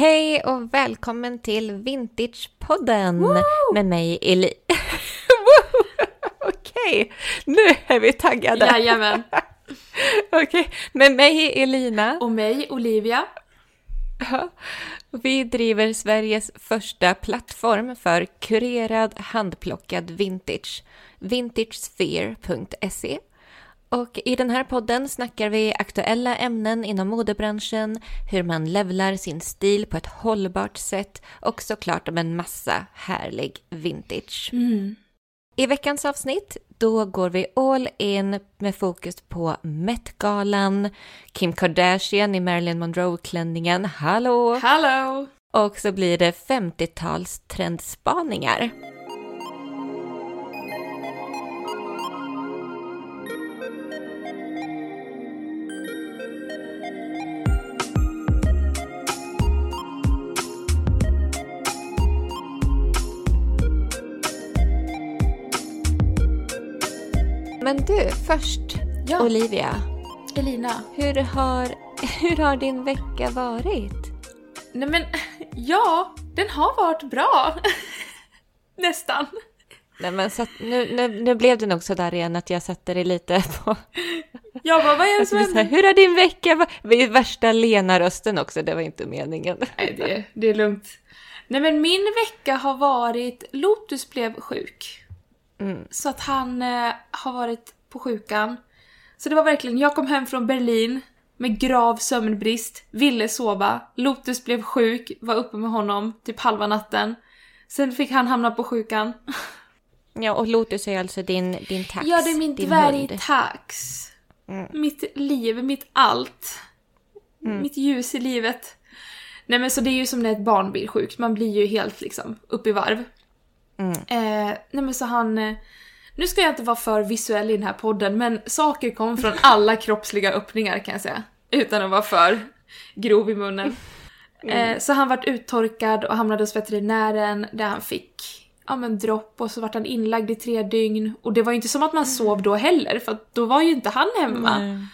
Hej och välkommen till Vintagepodden med mig Eli... Okej, nu är vi taggade. Jajamän. Okej, med mig Elina. Och mig, Olivia. Ja. Vi driver Sveriges första plattform för kurerad handplockad vintage, vintagesphere.se. Och i den här podden snackar vi aktuella ämnen inom modebranschen, hur man levlar sin stil på ett hållbart sätt och såklart om en massa härlig vintage. I veckans avsnitt då går vi all in med fokus på Met-galan, Kim Kardashian i Marilyn Monroe-klänningen, hallå! Hello! Och så blir det 50-tals trendspaningar. Du, först Ja. Olivia, Elina. hur har, hur har din vecka varit? Nej men, ja, den har varit bra. Nästan. Nej, men så nu, nu, nu blev det nog så där igen att jag sätter dig lite på... Jag bara, vad är det som händer? hur har din vecka varit? Värsta Lena-rösten också, det var inte meningen. Nej, det, det är lugnt. Nej men min vecka har varit, Lotus blev sjuk. Mm. Så att han eh, har varit på sjukan. Så det var verkligen, jag kom hem från Berlin med grav sömnbrist, ville sova. Lotus blev sjuk, var uppe med honom typ halva natten. Sen fick han hamna på sjukan. Ja, och Lotus är alltså din, din tax, Ja, det är min dvärgtax. Mm. Mitt liv, mitt allt. Mitt ljus i livet. Nej men så det är ju som när ett barn blir sjukt, man blir ju helt liksom upp i varv. Mm. Eh, nej men så han... Nu ska jag inte vara för visuell i den här podden, men saker kom från alla kroppsliga öppningar kan jag säga. Utan att vara för grov i munnen. Eh, så han vart uttorkad och hamnade hos veterinären där han fick ja, men dropp och så vart han inlagd i tre dygn. Och det var ju inte som att man sov då heller, för då var ju inte han hemma. Mm.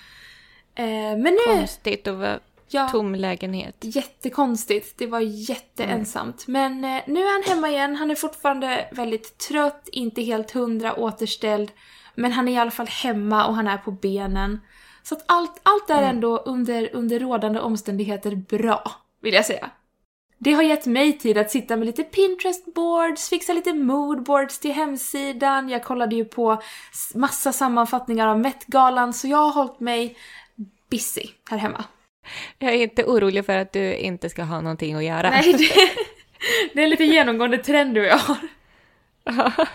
Eh, men nu... Konstigt att vara Ja, tom lägenhet. jättekonstigt. Det var jätteensamt. Men eh, nu är han hemma igen. Han är fortfarande väldigt trött, inte helt hundra återställd. Men han är i alla fall hemma och han är på benen. Så att allt, allt är ändå under, under rådande omständigheter bra, vill jag säga. Det har gett mig tid att sitta med lite Pinterest-boards, fixa lite moodboards till hemsidan. Jag kollade ju på massa sammanfattningar av Met-galan, så jag har hållit mig busy här hemma. Jag är inte orolig för att du inte ska ha någonting att göra. Nej, det, det är lite genomgående trend du och jag har.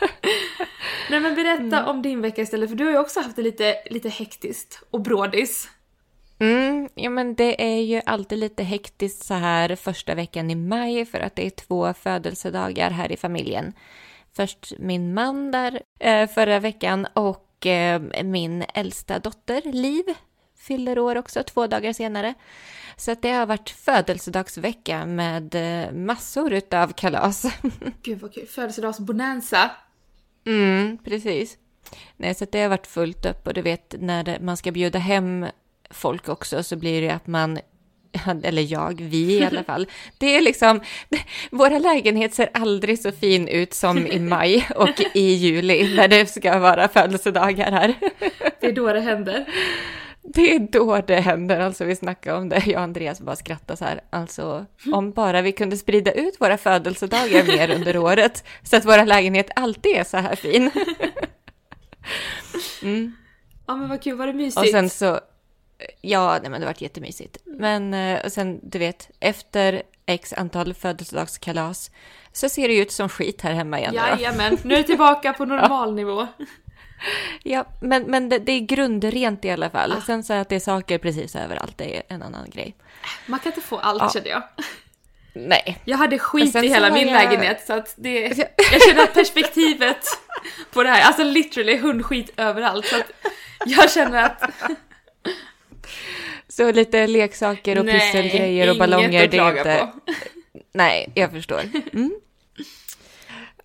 Nej men berätta om din vecka istället, för du har ju också haft det lite, lite hektiskt och brådis. Mm, ja, men det är ju alltid lite hektiskt så här första veckan i maj för att det är två födelsedagar här i familjen. Först min man där eh, förra veckan och eh, min äldsta dotter Liv fyller år också två dagar senare. Så att det har varit födelsedagsvecka med eh, massor utav kalas. Gud vad kul, födelsedagsbonanza. Mm, precis. Nej, så att det har varit fullt upp och du vet när man ska bjuda hem folk också så blir det att man, eller jag, vi i alla fall, det är liksom, våra lägenhet ser aldrig så fin ut som i maj och i juli när det ska vara födelsedagar här. Det är då det händer. Det är då det händer, alltså vi snackade om det, jag och Andreas bara skrattade så här, alltså om bara vi kunde sprida ut våra födelsedagar mer under året så att våra lägenhet alltid är så här fin. Mm. Ja men vad kul, var det mysigt? Och sen så, ja, nej men det varit jättemysigt. Men eh, och sen, du vet, efter x antal födelsedagskalas så ser det ut som skit här hemma igen. Jajamän, nu är det tillbaka på normal nivå. Ja, men, men det, det är grundrent i alla fall. Sen så att det är saker precis överallt, det är en annan grej. Man kan inte få allt Ja. kände jag. Nej. Jag hade skit i hela min jag- lägenhet så att det... Jag känner att perspektivet på det här, alltså literally hundskit överallt så att jag känner att Så lite leksaker och nej, pysselgrejer och ballonger, det är inte... på. Nej, jag förstår. Mm.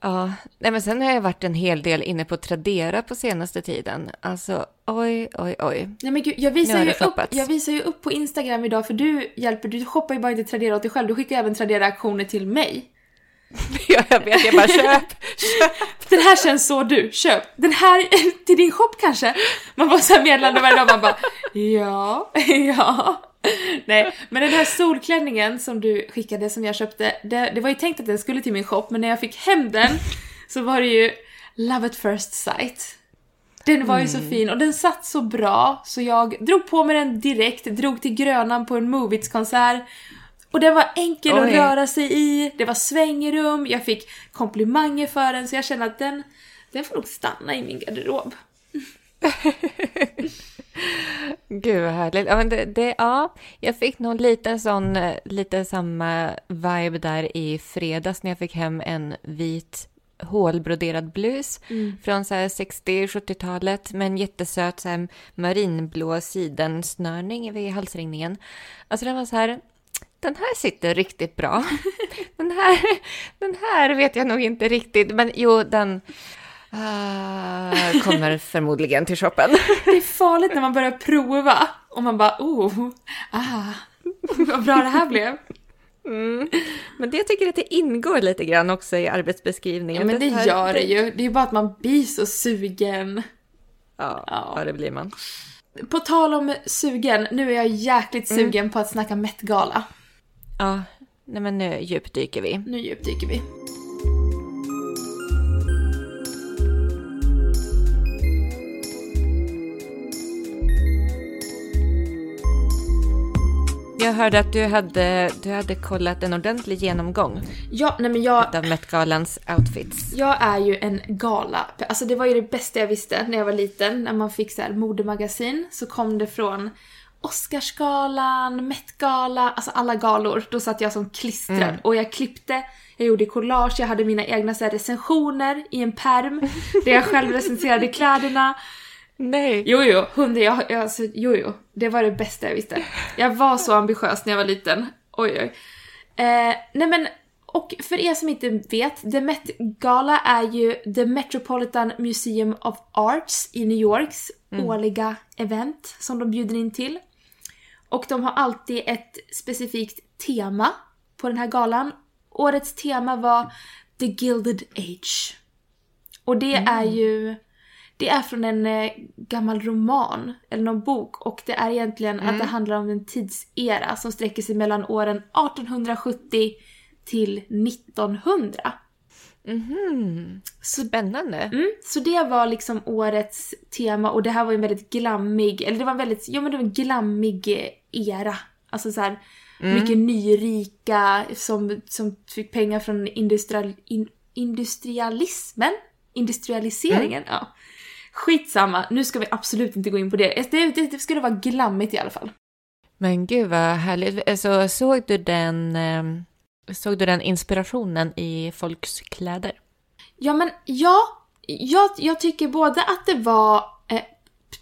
Ja, nej men sen har jag varit en hel del inne på Tradera på senaste tiden. Alltså, oj, oj, oj. Nej men gud, jag visar, ju upp, jag visar ju upp på Instagram idag för du hjälper, du shoppar ju bara inte Tradera åt dig själv, du skickar även Tradera-aktioner till mig. Ja, jag vet, jag bara köp. Den här känns så du, köp! Den här till din shop kanske? Man får såhär meddelande varje dag, man bara ja, ja. Nej, men den här solklänningen som du skickade som jag köpte, det, det var ju tänkt att den skulle till min shop, men när jag fick hem den så var det ju love at first sight. Den var ju så fin och den satt så bra så jag drog på mig den direkt, drog till Grönan på en Movits-konsert och den var enkel att Oj. röra sig i, det var svängrum, jag fick komplimanger för den så jag känner att den, den får nog stanna i min garderob. Gud vad härligt. Ja, men det, det, ja, jag fick nog lite sån, eh, lite samma vibe där i fredags när jag fick hem en vit hålbroderad blus från så här 60-70-talet med en jättesöt så här marinblå sidensnörning vid halsringningen. Alltså den var så här, den här sitter riktigt bra. Den här, den här vet jag nog inte riktigt, men jo, den ah, kommer förmodligen till shoppen. Det är farligt när man börjar prova och man bara oh, ah, vad bra det här blev. Mm. Men det jag tycker att det ingår lite grann också i arbetsbeskrivningen. Ja men det här- gör det ju, det är ju bara att man blir så sugen. Ja, Ja. ja, det blir man. På tal om sugen, nu är jag jäkligt sugen på att snacka Met-gala. Ja, nej men nu djupdyker vi. Nu djupdyker vi. Jag hörde att du hade, du hade kollat en ordentlig genomgång Ja, nej men jag, av Met-galans outfits. jag är ju en gala. Alltså det var ju det bästa jag visste när jag var liten. När man fick så här modemagasin så kom det från Oscarsgalan, Met-gala, alltså alla galor. Då satt jag som klistrad och jag klippte, jag gjorde collage, jag hade mina egna så recensioner i en perm där jag själv recenserade kläderna. Nej! Jo, jo, hundra, jag, jag, alltså, jo, jo. Det var det bästa jag visste. Jag var så ambitiös när jag var liten. Oj, oj. Eh, nej men, och för er som inte vet, The Met Gala är ju The Metropolitan Museum of Arts i New Yorks årliga event som de bjuder in till. Och de har alltid ett specifikt tema på den här galan. Årets tema var The Gilded Age. Och det är ju det är från en eh, gammal roman, eller någon bok, och det är egentligen att det handlar om en tidsera som sträcker sig mellan åren 1870 till 1900. Så, Spännande. mm, så det var liksom årets tema och det här var ju en väldigt glammig, eller det var en väldigt, ja men det var en glammig eh, era. Alltså så här, mycket nyrika som, som fick pengar från industrial, in, industrialismen? Industrialiseringen? Ja. Skitsamma, nu ska vi absolut inte gå in på det. Det, det, det skulle vara glammigt i alla fall. Men gud vad härligt. Alltså, såg du den, eh, såg du den inspirationen i folks kläder? Ja men ja, jag, jag tycker både att det var eh,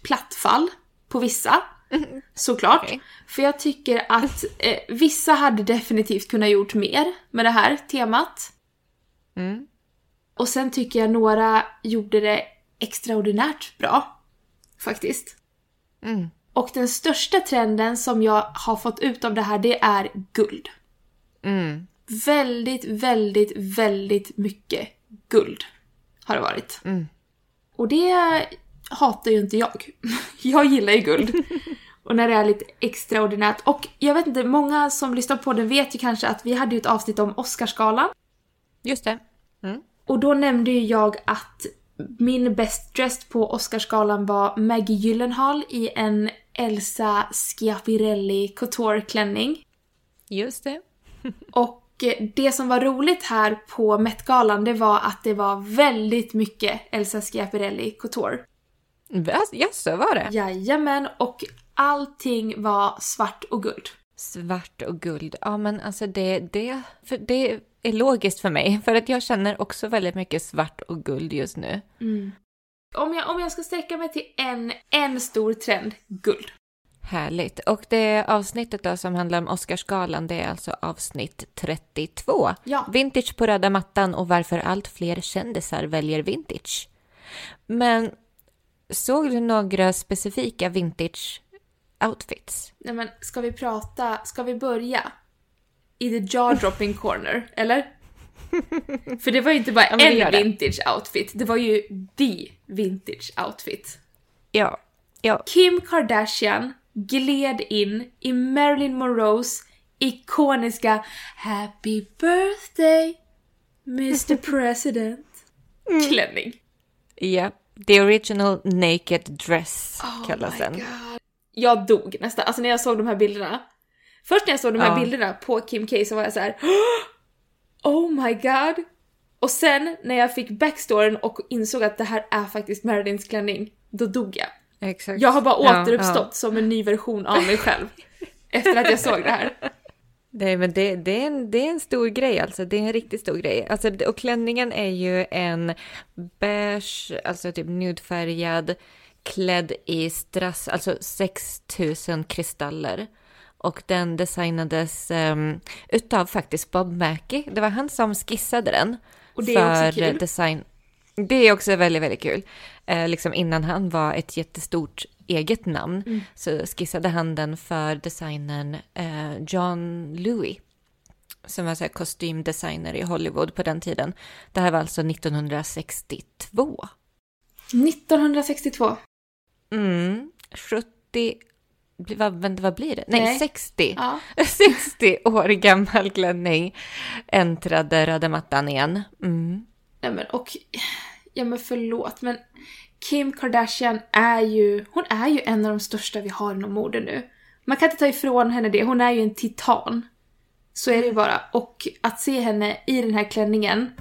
plattfall på vissa, såklart. Okej. För jag tycker att eh, vissa hade definitivt kunnat gjort mer med det här temat. Mm. Och sen tycker jag några gjorde det extraordinärt bra. Faktiskt. Mm. Och den största trenden som jag har fått ut av det här, det är guld. Mm. Väldigt, väldigt, väldigt mycket guld har det varit. Mm. Och det hatar ju inte jag. Jag gillar ju guld. Och när det är lite extraordinärt. Och jag vet inte, många som lyssnar på den vet ju kanske att vi hade ju ett avsnitt om Oscarsgalan. Just det. Mm. Och då nämnde ju jag att min best dressed på Oscarsgalan var Maggie Gyllenhaal i en Elsa Schiaparelli couture-klänning. Just det. Och det som var roligt här på Met-galan det var att det var väldigt mycket Elsa Schiaparelli couture. Jaså, var det? Jajamän, och allting var svart och guld. Svart och guld. Ja, men alltså det, det, för det är logiskt för mig. För att jag känner också väldigt mycket svart och guld just nu. Om jag, om jag ska sträcka mig till en, en stor trend, guld. Härligt. Och det avsnittet då som handlar om Oscarsgalan, det är alltså avsnitt 32. Ja. Vintage på röda mattan och varför allt fler kändisar väljer vintage. Men såg du några specifika vintage outfits? Nej men, ska vi prata, ska vi börja i the jaw dropping corner, eller? För det var ju inte bara Ja, en det. vintage outfit, det var ju the vintage outfit. Ja. Ja. Kim Kardashian gled in i Marilyn Monroes ikoniska Happy birthday Mr President klänning. Ja. The original naked dress kallas den. Oh God. Jag dog nästan, alltså när jag såg de här bilderna. Först när jag såg de här Ja. bilderna på Kim K så var jag så här. Oh my god! Och sen när jag fick backstoryn och insåg att det här är faktiskt Marilyns klänning, då dog jag. Exakt. Jag har bara Ja, återuppstått ja. som en ny version av mig själv. efter att jag såg det här. Nej, men det, det, är en, det är en stor grej alltså. Det är en riktigt stor grej. Alltså, och klänningen är ju en beige, alltså typ nudefärgad, klädd i strass, alltså 6000 kristaller. Och den designades um, utav faktiskt Bob Mackie. Det var han som skissade den. Och det är också för kul. Design. Det är också väldigt, väldigt kul. Eh, liksom innan han var ett jättestort eget namn Mm. så skissade han den för designern eh, John Louis som var så kostymdesigner i Hollywood på den tiden. Det här var alltså 1962. 1962. Mm, 70... Vad, vad blir det? Nej, Nej. 60. Ja. 60 år gammal klänning äntrade röda mattan igen. Mm. Nej men och, ja men förlåt men Kim Kardashian är ju, hon är ju en av de största vi har inom mode nu. Man kan inte ta ifrån henne det, hon är ju en titan. Så är det ju bara. Och att se henne i den här klänningen,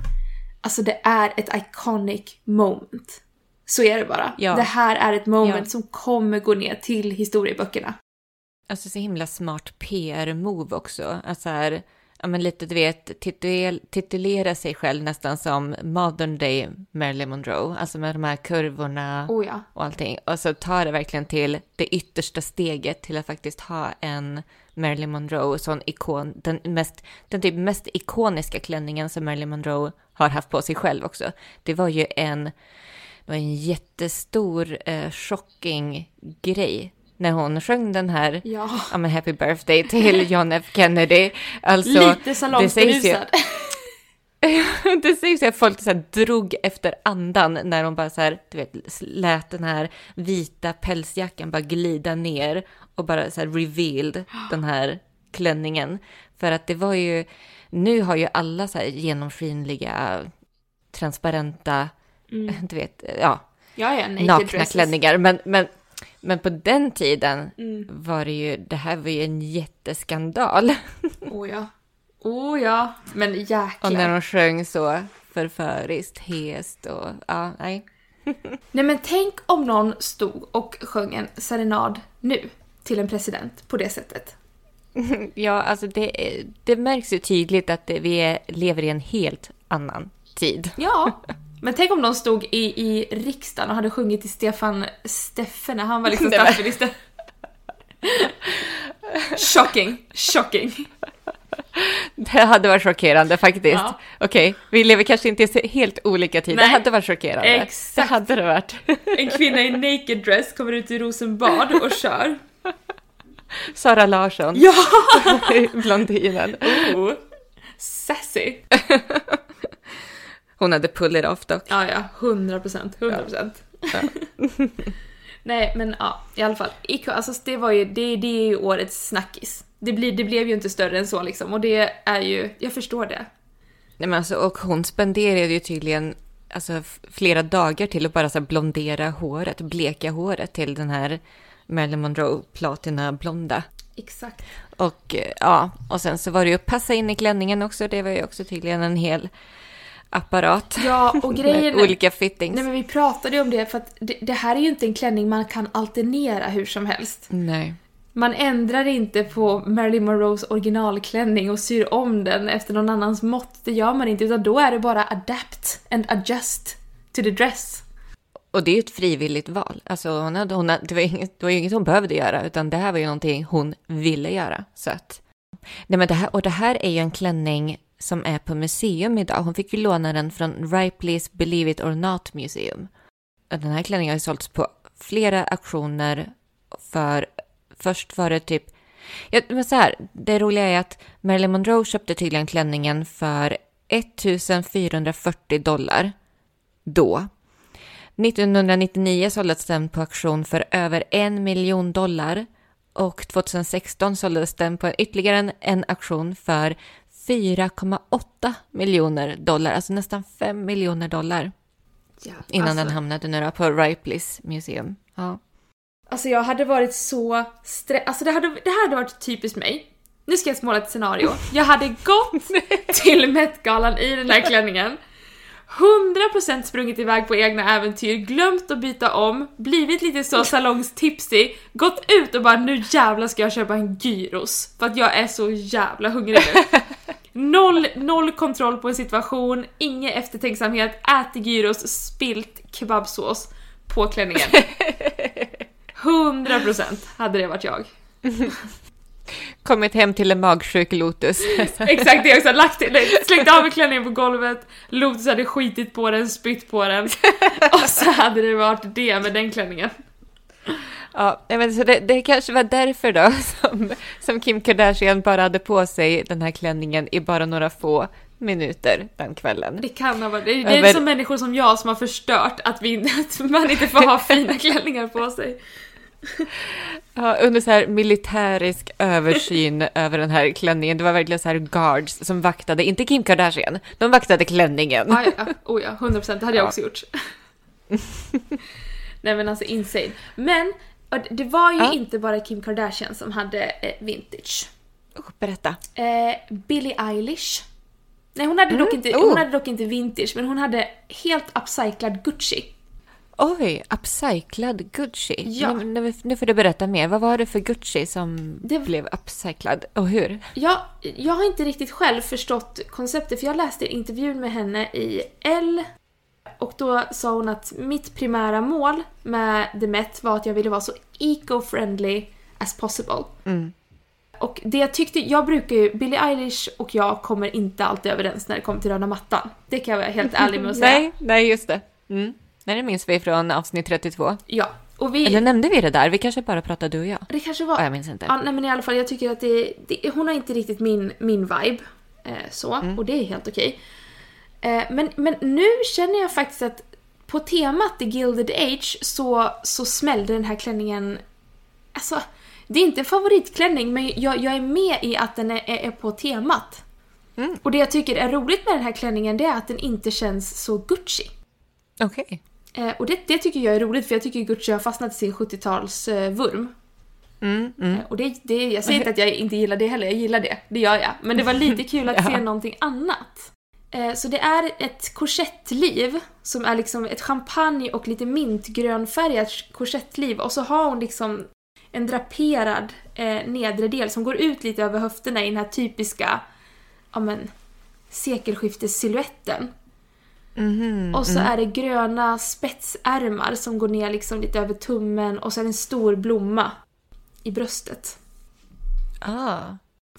alltså det är ett iconic moment. Så är det bara. Ja. Det här är ett moment Ja. som kommer gå ner till historieböckerna. Alltså så himla smart PR-move också. Att så här, ja men lite du vet, titul titulera sig själv nästan som modern day Marilyn Monroe. Alltså med de här kurvorna Oh ja. och allting. Och så tar det verkligen till det yttersta steget till att faktiskt ha en Marilyn Monroe, sån ikon, den, mest, den typ mest ikoniska klänningen som Marilyn Monroe har haft på sig själv också. Det var ju en, det var en jättestor eh, shocking grej när hon sjöng den här Ja. ja, men happy birthday till John F Kennedy. Alltså, Lite salongsberusad. det sägs ju att folk så drog efter andan när de bara så här, du vet, lät den här vita pälsjackan bara glida ner och bara så här revealed den här klänningen. För att det var ju, nu har ju alla så här genomskinliga, transparenta, du vet, ja, Ja, ja, nakna dresses. klänningar. Men, men, men på den tiden Mm. var det ju, det här var ju en jätteskandal. Oh ja. Oh ja. Men jäklar. Och när de sjöng så förföriskt, hest och ja, nej. Nej men tänk om någon stod och sjöng en serenad nu till en president på det sättet. Ja, alltså det, det märks ju tydligt att det, vi lever i en helt annan tid. Ja. Men tänk om någon stod i, i riksdagen och hade sjungit till Stefan Steffe när han var liksom statsminister. Shocking, shocking. Det hade varit chockerande faktiskt. Ja. Okej, vi lever kanske inte i helt olika tider. Nej. Det hade varit chockerande. Exakt. Det hade det varit. En kvinna i naked dress kommer ut i Rosenbad och kör. Sara Larsson, Ja! blondinen. Oh. Sassy. Hon hade pull it off dock. Ja, ja. 100 procent. 100 procent. Nej, men ja, i alla fall. Iko, alltså det var ju, det, det är ju årets snackis. Det, blir, det blev ju inte större än så liksom och det är ju, jag förstår det. Nej, men alltså, och hon spenderade ju tydligen alltså, flera dagar till att bara så blondera håret, bleka håret till den här Marilyn Monroe platina blonda. Exakt. Och eh, ja, och sen så var det ju att passa in i klänningen också. Det var ju också tydligen en hel apparat. Ja, och grejen... Med olika fittings. Nej men vi pratade ju om det för att det, det här är ju inte en klänning man kan alternera hur som helst. Nej. Man ändrar inte på Marilyn Monroes originalklänning och syr om den efter någon annans mått. Det gör man inte utan då är det bara adapt and adjust to the dress. Och det är ju ett frivilligt val. Alltså hon hade, hon hade, det, var inget, det var ju inget hon behövde göra, utan det här var ju någonting hon ville göra. Så att, nej men det här, och det här är ju en klänning som är på museum idag. Hon fick ju låna den från Ripley's Believe It or Not Museum. Den här klänningen har ju sålts på flera auktioner för, först var det typ, ja, men så här, det roliga är att Marilyn Monroe köpte tydligen klänningen för 1440 dollar då. 1999 såldes den på auktion för över en miljon dollar och 2016 såldes den på ytterligare en auktion för 4,8 miljoner dollar, alltså nästan 5 miljoner dollar. Ja, innan alltså, den hamnade nu då på Ripley's Museum. Ja. Alltså jag hade varit så stressad, alltså det hade, det hade varit typiskt mig. Nu ska jag måla ett scenario. Jag hade gått till Met-galan i den här klänningen 100% sprungit iväg på egna äventyr, glömt att byta om, blivit lite så salongstipsy, gått ut och bara nu jävlar ska jag köpa en gyros för att jag är så jävla hungrig nu. Noll, noll kontroll på en situation, ingen eftertänksamhet, äter gyros, spilt kebabsås på klänningen. 100% hade det varit jag. Kommit hem till en magsjuk Lotus. Exakt det också, lagt, slängt av klänningen på golvet, Lotus hade skitit på den, spytt på den. Och så hade det varit det med den klänningen. Ja, men så det, det kanske var därför då som, som Kim Kardashian bara hade på sig den här klänningen i bara några få minuter den kvällen. Det kan ha varit, det, det är men, som människor som jag som har förstört att, vi, att man inte får ha fina klänningar på sig. Ja, under så här militärisk översyn över den här klänningen. Det var verkligen så här guards som vaktade, inte Kim Kardashian, de vaktade klänningen. Ja, ja. Oh ja, 100 procent. Det hade jag också gjort. Nej men alltså insane. Men det var ju ja. inte bara Kim Kardashian som hade eh, vintage. Oh, berätta. Eh, Billie Eilish. Nej hon hade, mm. dock inte, oh. hon hade dock inte vintage men hon hade helt upcyclad Gucci. Oj, upcyclad Gucci. Ja. Nu, nu, får du berätta mer. Vad var det för Gucci som det... blev upcyclad och hur? Ja, jag har inte riktigt själv förstått konceptet för jag läste intervjun med henne i L och då sa hon att mitt primära mål med The Met var att jag ville vara så eco-friendly as possible. Mm. Och det jag tyckte, jag brukar ju, Billie Eilish och jag kommer inte alltid överens när det kommer till röda mattan. Det kan jag vara helt ärlig med att säga. nej, nej just det. Mm. Nej, det minns vi från avsnitt 32. Ja. Och vi... Eller nämnde vi det där? Vi kanske bara pratade du och jag. Det kanske var... jag minns inte. Ja, nej men i alla fall, jag tycker att det, det hon har inte riktigt min, min vibe. Eh, så, mm. och det är helt okej. Eh, men, men nu känner jag faktiskt att på temat The Gilded Age så, så smällde den här klänningen... Alltså, det är inte en favoritklänning men jag, jag är med i att den är, är på temat. Mm. Och det jag tycker är roligt med den här klänningen det är att den inte känns så Gucci. Okej. Okay. Eh, och det, det tycker jag är roligt för jag tycker Gucci har fastnat i sin 70-talsvurm. Mm, mm. Eh, och det, det, jag säger inte att jag inte gillar det heller, jag gillar det. Det gör jag. Men det var lite kul att ja. se någonting annat. Eh, så det är ett korsettliv som är liksom ett champagne och lite mintgrönfärgat korsettliv och så har hon liksom en draperad eh, nedre del som går ut lite över höfterna i den här typiska ja men, sekelskiftessilhuetten. Mm, och så mm. är det gröna spetsärmar som går ner liksom lite över tummen och så är det en stor blomma i bröstet. Ah.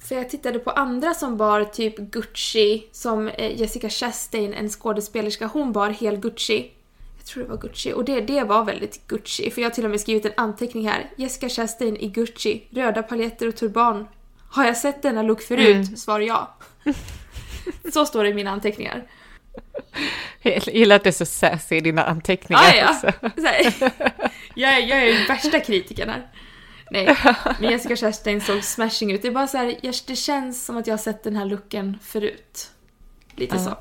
För jag tittade på andra som bar typ Gucci, som eh, Jessica Chastain, en skådespelerska, hon bar hel Gucci. Jag tror det var Gucci. Och det, det var väldigt Gucci. För jag har till och med skrivit en anteckning här. Jessica Chastain i Gucci, röda paljetter och turban. Har jag sett denna look förut? Mm. Svar ja. så står det i mina anteckningar. Jag gillar att det är så sassy i dina anteckningar ah, ja. också. jag, är, jag är värsta kritikern här. Nej, men Jessica Chastain såg smashing ut. Det är bara så här, det känns som att jag har sett den här looken förut. Lite uh. så.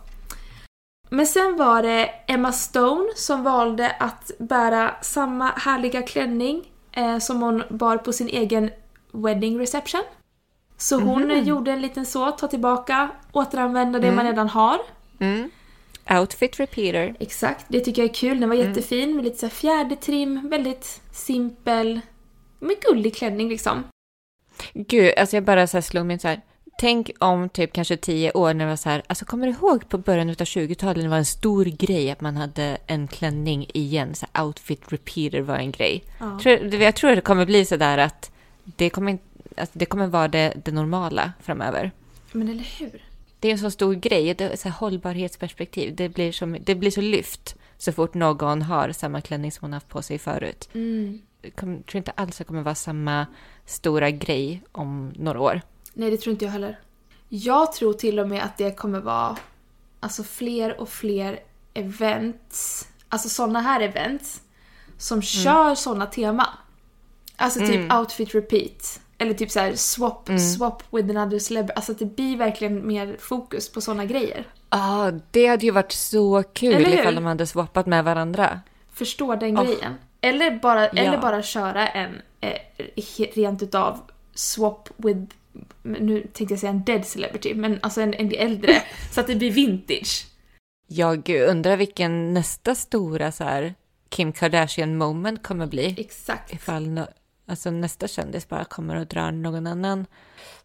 Men sen var det Emma Stone som valde att bära samma härliga klänning eh, som hon bar på sin egen wedding reception. Så hon mm. gjorde en liten så, ta tillbaka, återanvända det mm. man redan har. Mm. Outfit repeater. Exakt, det tycker jag är kul. Den var mm. jättefin med lite så fjädertrim, väldigt simpel, med gullig klänning liksom. Gud, alltså jag bara så här slog mig så här. tänk om typ kanske tio år när det var så här, alltså kommer du ihåg på början av 20-talet när det var en stor grej att man hade en klänning igen, så här outfit repeater var en grej. Ja. Tror, jag tror det kommer bli så där att det kommer, alltså det kommer vara det, det normala framöver. Men eller hur? Det är en så stor grej, det är så här hållbarhetsperspektiv. Det blir, som, det blir så lyft så fort någon har samma klänning som hon haft på sig förut. Mm. Jag kom- tror inte alls det kommer vara samma stora grej om några år. Nej, det tror inte jag heller. Jag tror till och med att det kommer vara alltså fler och fler events, alltså sådana här events, som kör sådana teman. Alltså typ Mm. outfit repeat. Eller typ så här swap, swap with another celeb. Alltså att det blir verkligen mer fokus på sådana grejer. Ja, det hade ju varit så kul ifall de hade swappat med varandra. Förstå den Oh. grejen. Eller bara, eller Ja. bara köra en eh, rent utav swap with, nu tänkte jag säga en dead celebrity, men alltså en, en äldre. så att det blir vintage. Jag undrar vilken nästa stora så här, Kim Kardashian moment kommer bli. Exakt. Ifall no, alltså nästa kändis bara kommer och drar någon annan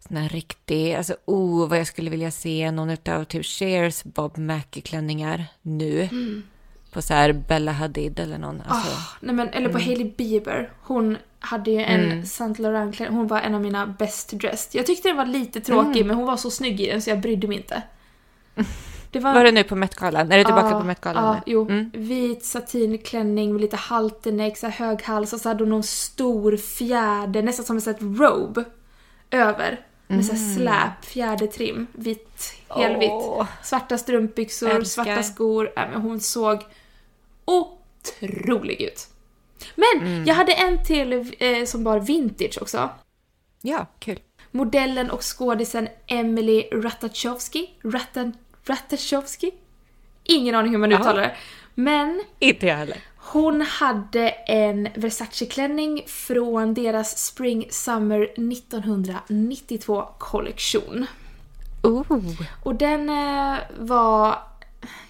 sån här riktig, alltså oh vad jag skulle vilja se någon utav typ Chers Bob Mackie-klänningar nu. På så här Bella Hadid eller någon. Alltså, Ah, nej men, eller på Hailey Bieber. Hon hade ju en Saint Laurent klänning. Hon var en av mina best dressed. Jag tyckte den var lite tråkig men hon var så snygg i den så jag brydde mig inte. Det Var det nu på Met-galan? Är du tillbaka Ja, på Met-galan nu? jo. Mm. Vit satinklänning med lite halterneck, så hög hals och så hade hon någon stor fjäder, nästan som en sån robe, över. Med Mm. släp, fjädertrim, vitt, helvitt. Åh. Svarta strumpbyxor, Älskar. svarta skor. Äh, men hon såg otrolig ut. Men Mm. jag hade en till eh, som var vintage också. Ja, kul. Modellen och skådisen Emily Ratajkowski. Ratan, Ratajkowski? Ingen aning hur man uttalar det. Men Inte jag heller. hon hade en Versace-klänning från deras Spring Summer 1992 kollektion. Oh. Och den eh, var,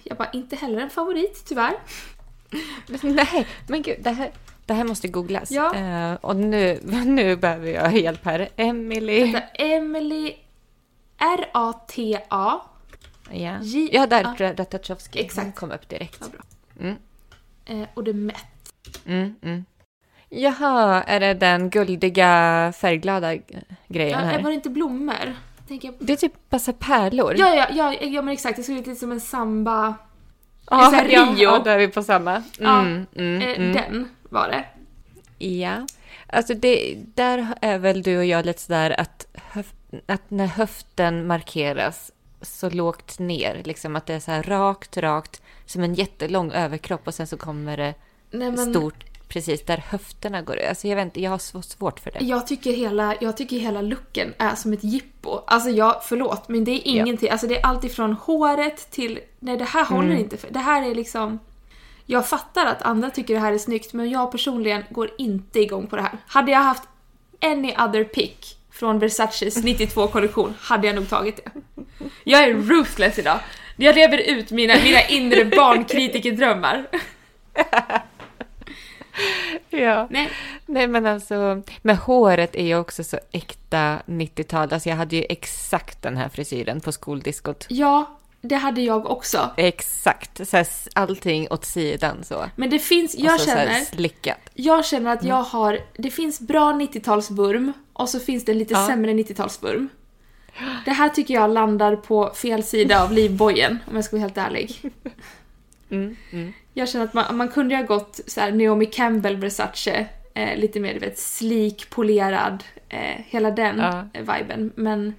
jag bara, inte heller en favorit tyvärr. Nej, men gud, det här, det här måste googlas. Ja. Eh, och nu, nu behöver jag hjälp här. Emily. Så Emily R-A-T-A. Ja, J- ja där, ja. ja. Ratajkowski. Exakt. Hon kom upp direkt. Ja. Mm. Eh, och det Met. Mm, mm. Jaha, är det den guldiga färgglada grejen Ja, här? var det inte blommor? Jag. Det är typ massa pärlor. Ja, ja, ja, ja, men exakt. Det såg ut lite som en samba. Ja, här ja, Rio. ja, då är vi på samma. Ja, Mm, mm, eh, mm. Den var det. Ja, alltså det, där är väl du och jag lite sådär att, höf, att när höften markeras så lågt ner, liksom att det är så här rakt, rakt, som en jättelång överkropp och sen så kommer det Nej, men stort precis där höfterna går. Alltså jag vet inte, jag har så svårt för det. Jag tycker, hela, jag tycker hela looken är som ett jippo. Alltså jag, förlåt, men det är Ja. ingenting. Alltså det är allt ifrån håret till... Nej, det här håller Mm. inte. För, det här är liksom... Jag fattar att andra tycker det här är snyggt, men jag personligen går inte igång på det här. Hade jag haft any other pick från Versaces 92-kollektion hade jag nog tagit det. Jag är ruthless idag. Jag lever ut mina, mina inre barnkritikerdrömmar. Ja. Nej, Nej men alltså, med håret är ju också så äkta 90-tal. Alltså jag hade ju exakt den här frisyren på skoldiskot. ja, det hade jag också. Exakt, så här, allting åt sidan så. Men det finns, jag så, Så känner... här, slickat. Jag känner att jag har, det finns bra 90-talsvurm och så finns det lite Ja. sämre 90-talsvurm. Det här tycker jag landar på fel sida av livbojen om jag ska vara helt ärlig. Mm, mm. Jag känner att man, man kunde ju ha gått så här Naomi Campbell Versace, eh, lite mer du vet slik, polerad, eh, hela den Ja. viben. Men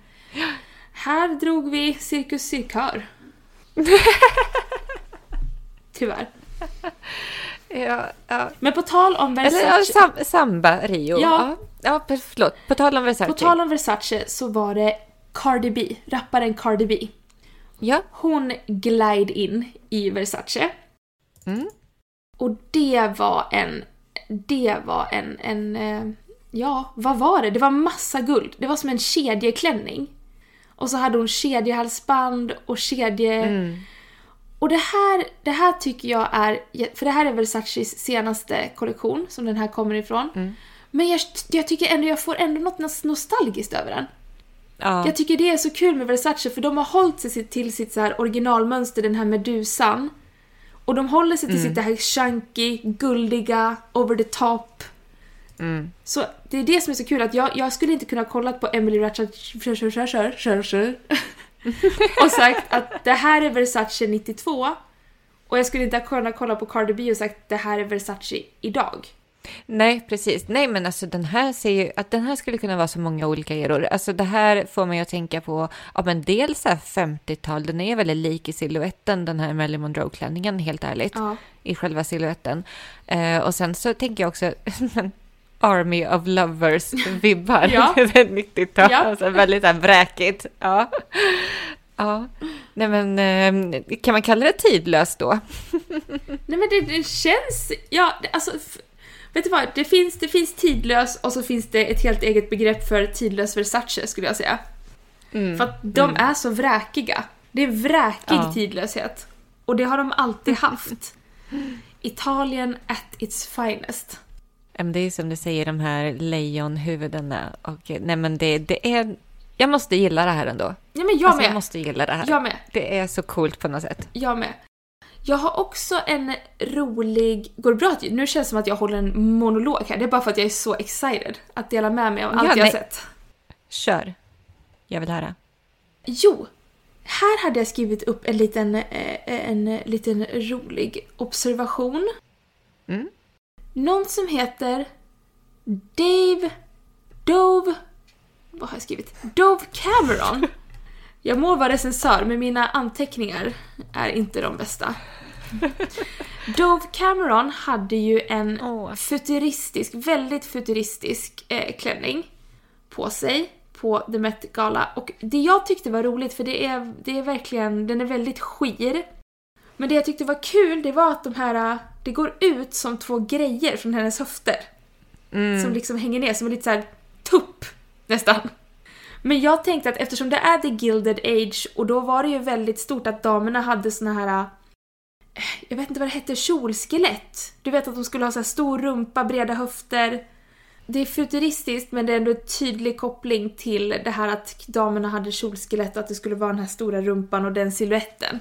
här drog vi Cirkus Cirkör. Tyvärr. Ja, ja. Men på tal om Eller Versace. sam, Samba Rio. Ja, ja, förlåt. På tal om Versace. På tal om Versace så var det Cardi B, rapparen Cardi B. Ja. Hon glide in i Versace. Mm. Och det var en... Det var en... en eh, ja, vad var det? Det var massa guld. Det var som en kedjeklänning. Och så hade hon kedjehalsband och kedje... Mm. Och det här, det här tycker jag är... För det här är Versaces senaste kollektion som den här kommer ifrån. Mm. Men jag, jag tycker ändå jag får ändå något nos- nostalgiskt över den. Ja. Jag tycker det är så kul med Versace för de har hållit sig till sitt så originalmönster, den här medusan. Och de håller sig till Mm. sitt det här chunky, guldiga, over the top. Mm. Så det är det som är så kul att jag, jag skulle inte kunna kolla på Emily Ratajkowski och sagt att det här är Versace 92 och jag skulle inte kunna kolla på Cardi B och sagt det här är Versace idag. Nej, precis. Nej, men alltså den här ser ju att den här skulle kunna vara så många olika eror. Alltså det här får mig att tänka på, ja men dels så här 50-tal, den är väldigt lik i siluetten den här Marilyn Monroe-klänningen, helt ärligt, Ja. i själva siluetten. Eh, och sen så tänker jag också, Army of Lovers-vibbar. Ja. Det är 90-tal, Ja. alltså väldigt här vräkigt. Ja. Ja, nej men eh, kan man kalla det tidlöst då? Nej men det, det känns, ja alltså Vet du vad, det finns, det finns tidlös och så finns det ett helt eget begrepp för tidlös Versace skulle jag säga. Mm. För att de är så vräkiga. Det är vräkig Ja. tidlöshet. Och det har de alltid haft. Italien at its finest. Det är som du säger, de här lejonhuvudena. Och, nej, men det, det är... Jag måste gilla det här ändå. Ja men jag alltså, jag med. måste gilla det här. Jag med. Det är så coolt på något sätt. Jag med. Jag har också en rolig... Går det bra? att- Nu känns det som att jag håller en monolog här. Det är bara för att jag är så excited att dela med mig av allt Ja, jag har sett. Kör. Jag vill höra. Jo, här hade jag skrivit upp en liten, eh, en liten rolig observation. Mm. Någon som heter Dave Dove... Vad har jag skrivit? Dove Cameron. Jag må vara recensör, men mina anteckningar är inte de bästa. Dove Cameron hade ju en Åh. futuristisk, väldigt futuristisk eh, klänning på sig på The Met Gala. Och det jag tyckte var roligt, för det är, det är verkligen, den är väldigt skir. Men det jag tyckte var kul, det var att de här, det går ut som två grejer från hennes höfter. Mm. Som liksom hänger ner, som en lite så här tupp nästan. Men jag tänkte att eftersom det är the Gilded Age och då var det ju väldigt stort att damerna hade såna här eh, jag vet inte vad det hette, kjolskelett. Du vet att de skulle ha så här stor rumpa, breda höfter. Det är futuristiskt men det är ändå en tydlig koppling till det här att damerna hade kjolskelett, att det skulle vara den här stora rumpan och den siluetten.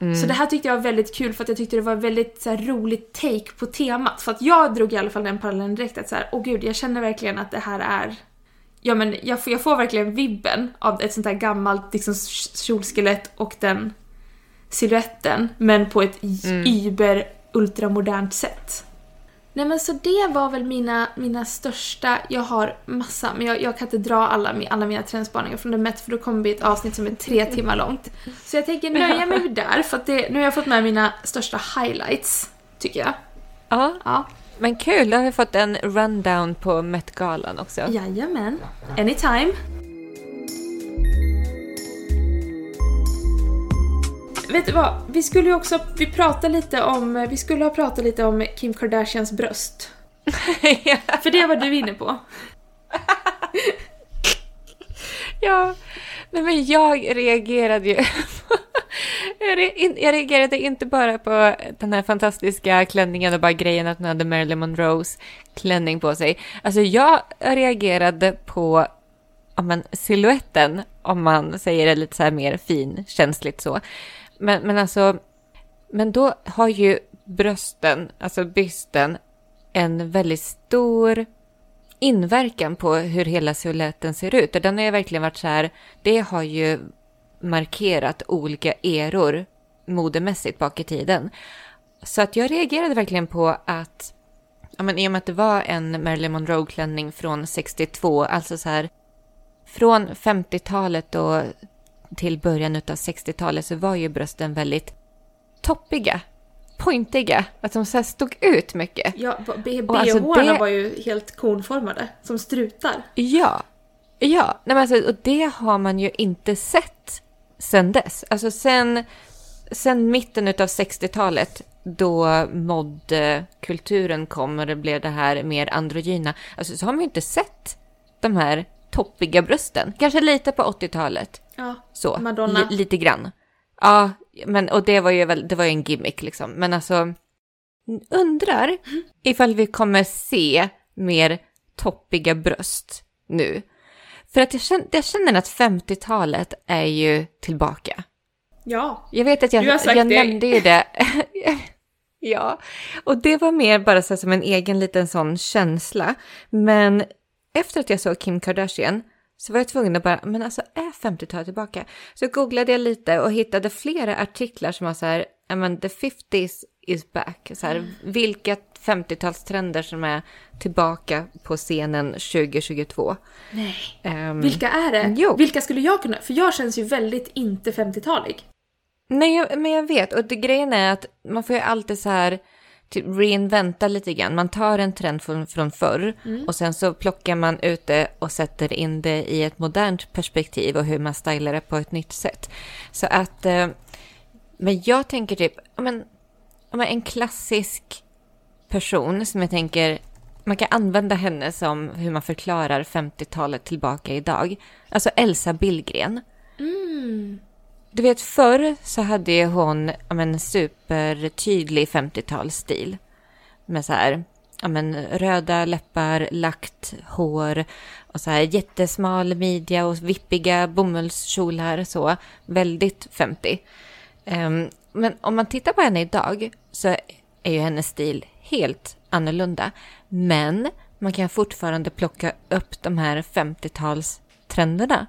Mm. Så det här tyckte jag var väldigt kul för att jag tyckte det var väldigt så här, roligt take på temat. För att jag drog i alla fall den parallellen direkt att så här, åh gud, jag känner verkligen att det här är... Ja men jag får, jag får verkligen vibben av ett sånt här gammalt liksom, kjolskelett och den siluetten, men på ett Mm. yber ultramodernt sätt. Nej men så det var väl mina, mina största, jag har massa, men jag, jag kan inte dra alla, alla mina trendspaningar från The Met för då kommer det bli ett avsnitt som är tre timmar långt. Så jag tänker nöja mig med där för att det, nu har jag fått med mina största highlights, tycker jag. Ja, Ja, men kul. Då har vi fått en rundown på Met-galan också. jajamän. Anytime. Vet du vad? Vi skulle ju också, vi pratade lite om, vi skulle ha pratat lite om Kim Kardashians bröst. För det var du inne på. ja, nej, men jag reagerade ju jag, re, jag reagerade inte bara på den här fantastiska klänningen och bara grejen att hon hade Marilyn Monroes klänning på sig. Alltså jag reagerade på ja, men, siluetten, om man säger det lite så här mer finkänsligt så. Men, men alltså, men då har ju brösten, alltså bysten, en väldigt stor inverkan på hur hela siluetten ser ut. Och Den har ju verkligen varit så här, det har ju markerat olika eror modemässigt bak i tiden. Så att jag reagerade verkligen på att, ja men i och med att det var en Marilyn Monroe-klänning från 62, alltså så här, från 50-talet och till början av 60-talet så var ju brösten väldigt toppiga, pointiga, att de så stod ut mycket. Ja, b- Och alltså det- var ju helt konformade, som strutar. Ja, ja. Nej, men alltså, och det har man ju inte sett sen dess. Alltså sen, sen mitten av 60-talet då modkulturen kom och det blev det här mer androgyna, alltså, så har man ju inte sett de här toppiga brösten. Kanske lite på 80-talet, Ja, så. Madonna. Li- lite grann. Ja, men, och det var ju väl, det var ju en gimmick liksom. Men alltså, undrar ifall vi kommer se mer toppiga bröst nu. För att jag känner, jag känner att 50-talet är ju tillbaka. Ja. Jag vet att jag, Du har sagt jag det. nämnde ju det. ja, och det var mer bara så som en egen liten sån känsla. Men efter att jag såg Kim Kardashian så var jag tvungen att bara, men alltså är 50-talet tillbaka? Så googlade jag lite och hittade flera artiklar som var så här, ja men the 50s is back. Så här, vilka 50-talstrender som är tillbaka på scenen 2022. Nej. Ehm, Vilka är det? Jo. Vilka skulle jag kunna... För jag känns ju väldigt inte 50-talig. Nej, men jag vet. Och det, grejen är att man får ju alltid så här typ reinventa lite grann. Man tar en trend från, från förr och sen så plockar man ut det och sätter in det i ett modernt perspektiv och hur man stylar det på ett nytt sätt. Så att, eh, men jag tänker typ, men en klassisk person som jag tänker, man kan använda henne som hur man förklarar 50-talet tillbaka idag. Alltså Elsa Billgren. Du vet förr så hade hon men, supertydlig 50-talsstil. Med så här, ja, men, röda läppar, lagt hår och så här jättesmal midja och vippiga bomullskjolar så. Väldigt 50. Ehm, men om man tittar på henne idag så är ju hennes stil helt annorlunda. Men man kan fortfarande plocka upp de här 50-talstrenderna.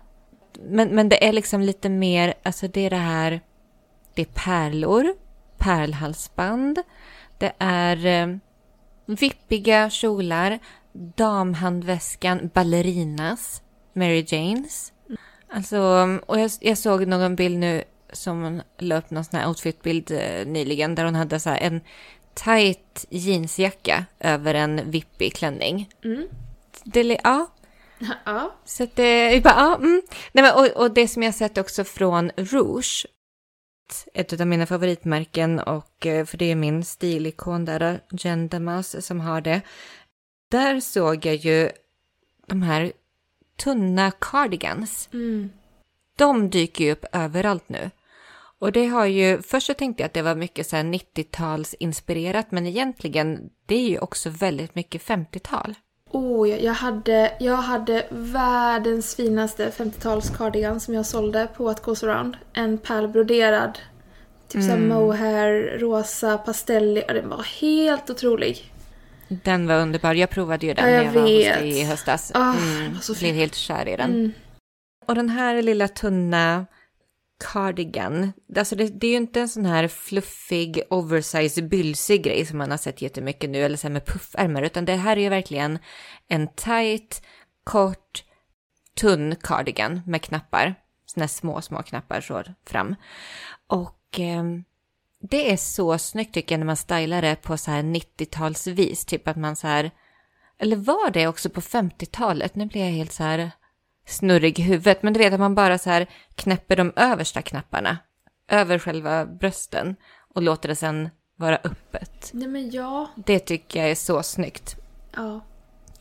Men, men det är liksom lite mer, alltså det är det här, det är pärlor, pärlhalsband, det är eh, vippiga kjolar, damhandväskan, ballerinas, Mary Janes. Alltså, och jag, jag såg någon bild nu som hon la upp någon sån här outfitbild eh, nyligen där hon hade så här en tight jeansjacka över en vippig klänning. Mm. Det, ja, Ja. så att det, jag bara, ja, mm. Nej, men, och, och det som jag sett också från Rouge, ett av mina favoritmärken och eh, för det är min stilikon där, Jen Damas som har det. Där såg jag ju de här tunna cardigans. Mm. De dyker ju upp överallt nu. Och det har ju, först så tänkte jag att det var mycket så här 90-talsinspirerat, men egentligen det är ju också väldigt mycket 50-tal. Oh, jag, jag, hade, jag hade världens finaste 50-tals cardigan som jag sålde på What Goes Around. En pärlbroderad, typ såhär mohair, rosa, pastellig. Den var helt otrolig. Den var underbar. Jag provade ju den Ja, när jag jag var hos vet. dig i höstas. Ah, Mm, så blev helt kär i den. Mm. Och den här lilla tunna cardigan, alltså det, det är ju inte en sån här fluffig, oversized, bylsig grej som man har sett jättemycket nu, eller så här med puffärmar, utan det här är ju verkligen en tight, kort, tunn cardigan med knappar. Såna här små, små knappar så fram. Och eh, det är så snyggt tycker jag när man stylar det på så här 90-talsvis, typ att man så här, eller var det också på 50-talet? Nu blir jag helt så här snurrig i huvudet, men du vet att man bara så här knäpper de översta knapparna över själva brösten och låter det sen vara öppet. Nej men ja. Det tycker jag är så snyggt. Ja.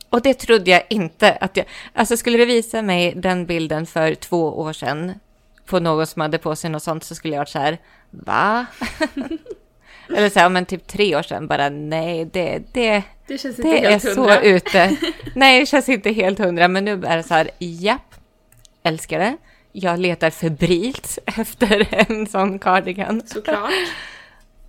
Och det trodde jag inte att jag... Alltså skulle du visa mig den bilden för två år sedan på någon som hade på sig något sånt så skulle jag varit så här, va? Eller så här, men typ tre år sedan bara, nej, det, det, Det känns inte det är helt så hundra. ute. Nej, det känns inte helt hundra, men nu är det så här, japp, älskar det. Jag letar febrilt efter en sån cardigan. Såklart.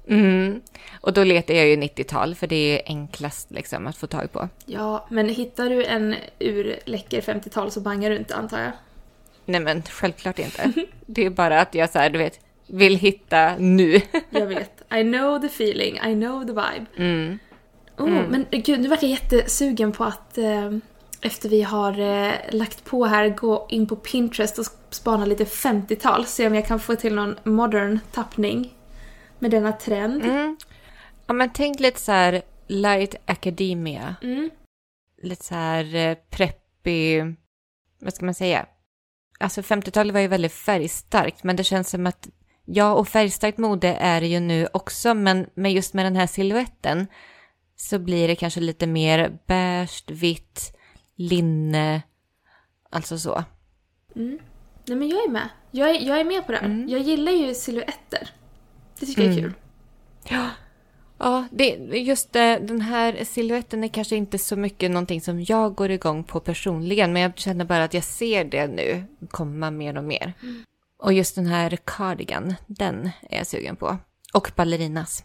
Mm. Och då letar jag ju 90-tal, för det är enklast liksom att få tag på. Ja, men hittar du en urläcker 50-tal så bangar du inte antar jag. Nej men självklart inte. Det är bara att jag så här, du vet, vill hitta nu. Jag vet. I know the feeling, I know the vibe. Mm. Oh, Men eh, gud, nu vart jag jättesugen på att eh, efter vi har eh, lagt på här gå in på Pinterest och spana lite 50-tal. Se om jag kan få till någon modern tappning med denna trend. Mm. Ja men tänk lite så här light academia. Mm. Lite så här eh, preppy, vad ska man säga? Alltså 50-talet var ju väldigt färgstarkt, men det känns som att ja, och färgstarkt mode är det ju nu också, men med just med den här siluetten så blir det kanske lite mer beige, vitt, linne, alltså så. Mm. Nej men jag är med. Jag är, jag är med på det här. Mm. Jag gillar ju silhuetter. Det tycker jag är Mm. kul. Ja, Ja, det, just det, den här siluetten är kanske inte så mycket någonting som jag går igång på personligen, men jag känner bara att jag ser det nu komma mer och mer. Mm. Och just den här cardigan, den är jag sugen på. Och ballerinas.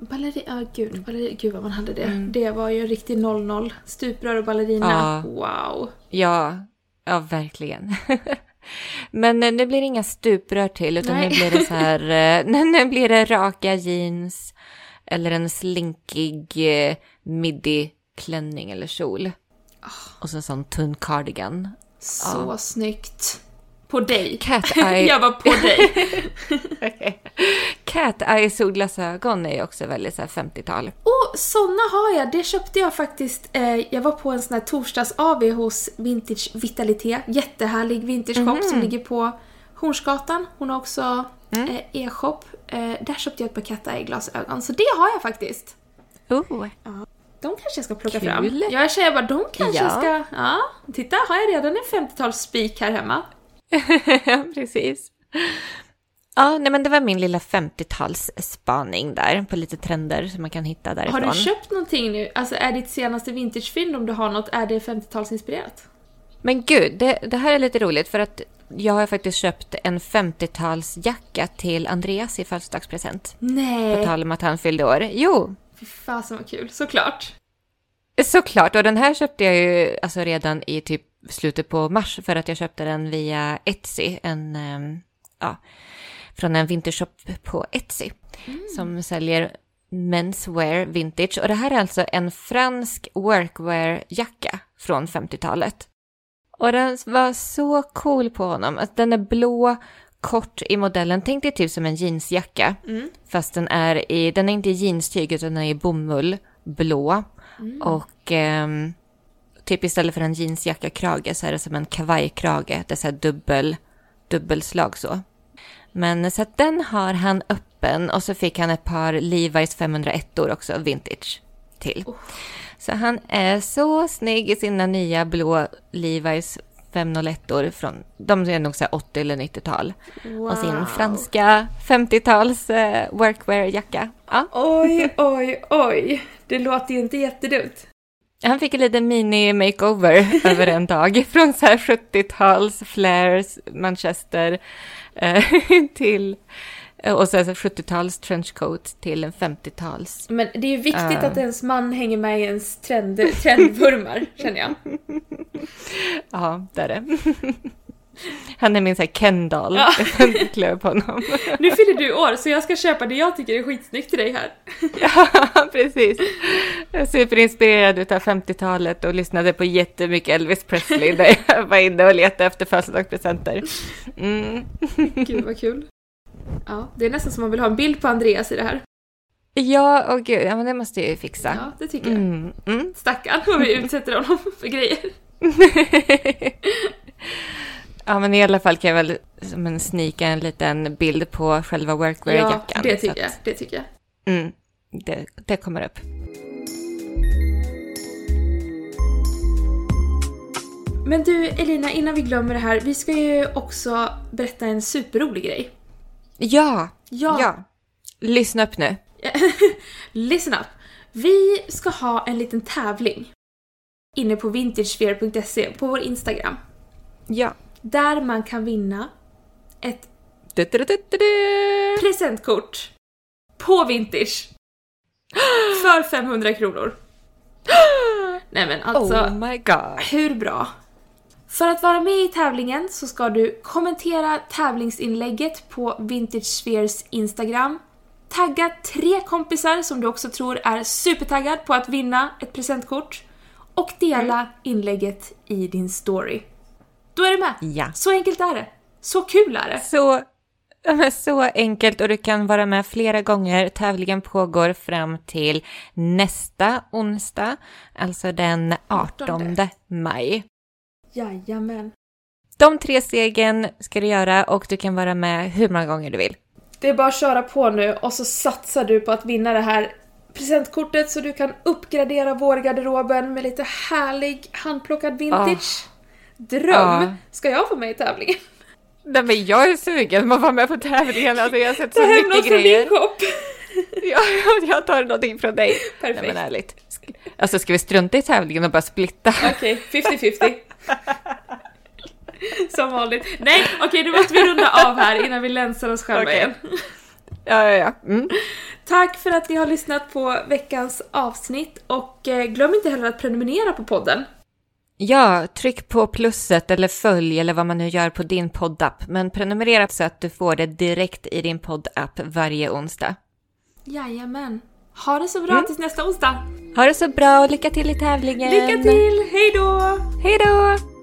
Ballerina, oh, gud, ballerina, gud vad man hade det. Mm. Det var ju en riktig 0-0. Stuprör och ballerina, ja. wow. Ja, ja verkligen. Men nu blir det inga stuprör till, utan Nej. nu blir det så här, eh, nu blir det raka jeans eller en slinkig eh, midi-klänning eller kjol. Oh. Och så en sån tunn cardigan. Så ja. snyggt. På dig. Cat eye. jag var på dig. Cat eye solglasögon är ju också väldigt så 50-tal. Och såna har jag. Det köpte jag faktiskt. Eh, jag var på en sån här torsdags-AV hos Vintage Vitalité. Jättehärlig vintage shop mm. som ligger på Hornsgatan. Hon har också mm. eh, e-shop. Eh, där köpte jag ett par Cat eye glasögon. Så det har jag faktiskt. Oh. Ja. De kanske jag ska plocka Kul. fram. Jag säger bara, de kanske ja. ska... Ja, titta, har jag redan en 50-talsspik här hemma. Ja, precis. Ja, nej men det var min lilla 50-talsspaning där på lite trender som man kan hitta därifrån. Har du köpt någonting nu? Alltså är ditt senaste vintagefynd om du har något, är det 50-talsinspirerat? Men gud, det, det, här är lite roligt för att jag har faktiskt köpt en 50-talsjacka till Andreas i födelsedagspresent. Nej! På tal om att han fyllde år. Jo! Fy fasen vad kul, såklart! Såklart, och den här köpte jag ju alltså redan i typ slutet på mars för att jag köpte den via Etsy, en, ehm, ja, från en vintershop på Etsy mm. som säljer menswear vintage. Och det här är alltså en fransk workwear-jacka från 50-talet. Och den var så cool på honom. Att den är blå, kort i modellen. Tänk dig typ som en jeansjacka. Mm. Fast den är i, den är inte i jeanstyg utan den är i bomull, blå. Mm. Och eh, typ istället för en jeansjacka-krage så är det som en kavajkrage. Det är så dubbel, dubbelslag så. Men så att den har han öppen och så fick han ett par Levi's 501 or också, vintage, till. Oh. Så han är så snygg i sina nya blå Levi's 501 or från, de är nog så 80 eller 90-tal. Wow. Och sin franska 50-tals uh, workwear-jacka. Ja. Oj, oj, oj. Det låter ju inte jättedumt. Han fick en liten mini-makeover över en dag. Från så här 70-tals, flares, Manchester eh, till... Och så 70-tals trenchcoat till en 50-tals. Men det är ju viktigt uh. att ens man hänger med i ens trend, trendvurmar, känner jag. Ja, det är det. Han är min såhär Kendall. Ja. klär på honom. Nu fyller du år så jag ska köpa det jag tycker är skitsnyggt till dig här. Ja, precis. Jag är superinspirerad utav 50-talet och lyssnade på jättemycket Elvis Presley där jag var inne och letade efter födelsedagspresenter. Mm. Gud vad kul. Ja, det är nästan som man vill ha en bild på Andreas i det här. Ja, och gud, ja men det måste jag ju fixa. Ja, det tycker jag. Mm. Mm. Stackarn vad vi utsätter honom för grejer. Ja, men i alla fall kan jag väl som en snika en liten bild på själva workwear-jackan. Ja, det tycker jag. Det tycker jag. Mm, det, det kommer upp. Men du Elina, innan vi glömmer det här, vi ska ju också berätta en superrolig grej. Ja! Ja! ja. Lyssna upp nu. Listen up! Vi ska ha en liten tävling inne på vintagesphere.se på vår Instagram. Ja. Där man kan vinna ett presentkort på Vintage. För 500 kronor. Nej men alltså, oh my God. hur bra? För att vara med i tävlingen så ska du kommentera tävlingsinlägget på Vintage Spheres Instagram. Tagga tre kompisar som du också tror är supertaggad på att vinna ett presentkort. Och dela mm. inlägget i din story. Då är du med. Ja. Så enkelt är det. Så kul är det. Så, så enkelt och du kan vara med flera gånger. Tävlingen pågår fram till nästa onsdag, alltså den 18 maj. Jajamän. De tre stegen ska du göra och du kan vara med hur många gånger du vill. Det är bara att köra på nu och så satsar du på att vinna det här presentkortet så du kan uppgradera vårgarderoben med lite härlig handplockad vintage. Oh. Dröm! Ja. Ska jag få med i tävlingen? Nej men jag är sugen på att vara med på tävlingen, alltså jag har sett så mycket grejer. Ta hem något från din! Ja, jag tar någonting från dig. Perfekt. Nej, men ärligt. Alltså ska vi strunta i tävlingen och bara splitta? Okej, 50-50. Som vanligt. Nej, okej nu måste vi runda av här innan vi länsar oss själva Okej. igen. Ja, ja, ja. Mm. Tack för att ni har lyssnat på veckans avsnitt och eh, glöm inte heller att prenumerera på podden. Ja, tryck på plusset eller följ eller vad man nu gör på din poddapp. Men prenumerera så att du får det direkt i din poddapp varje onsdag. Jajamän. Ha det så bra tills nästa onsdag. Ha det så bra och lycka till i tävlingen! Lycka till! Hej då! Hej då!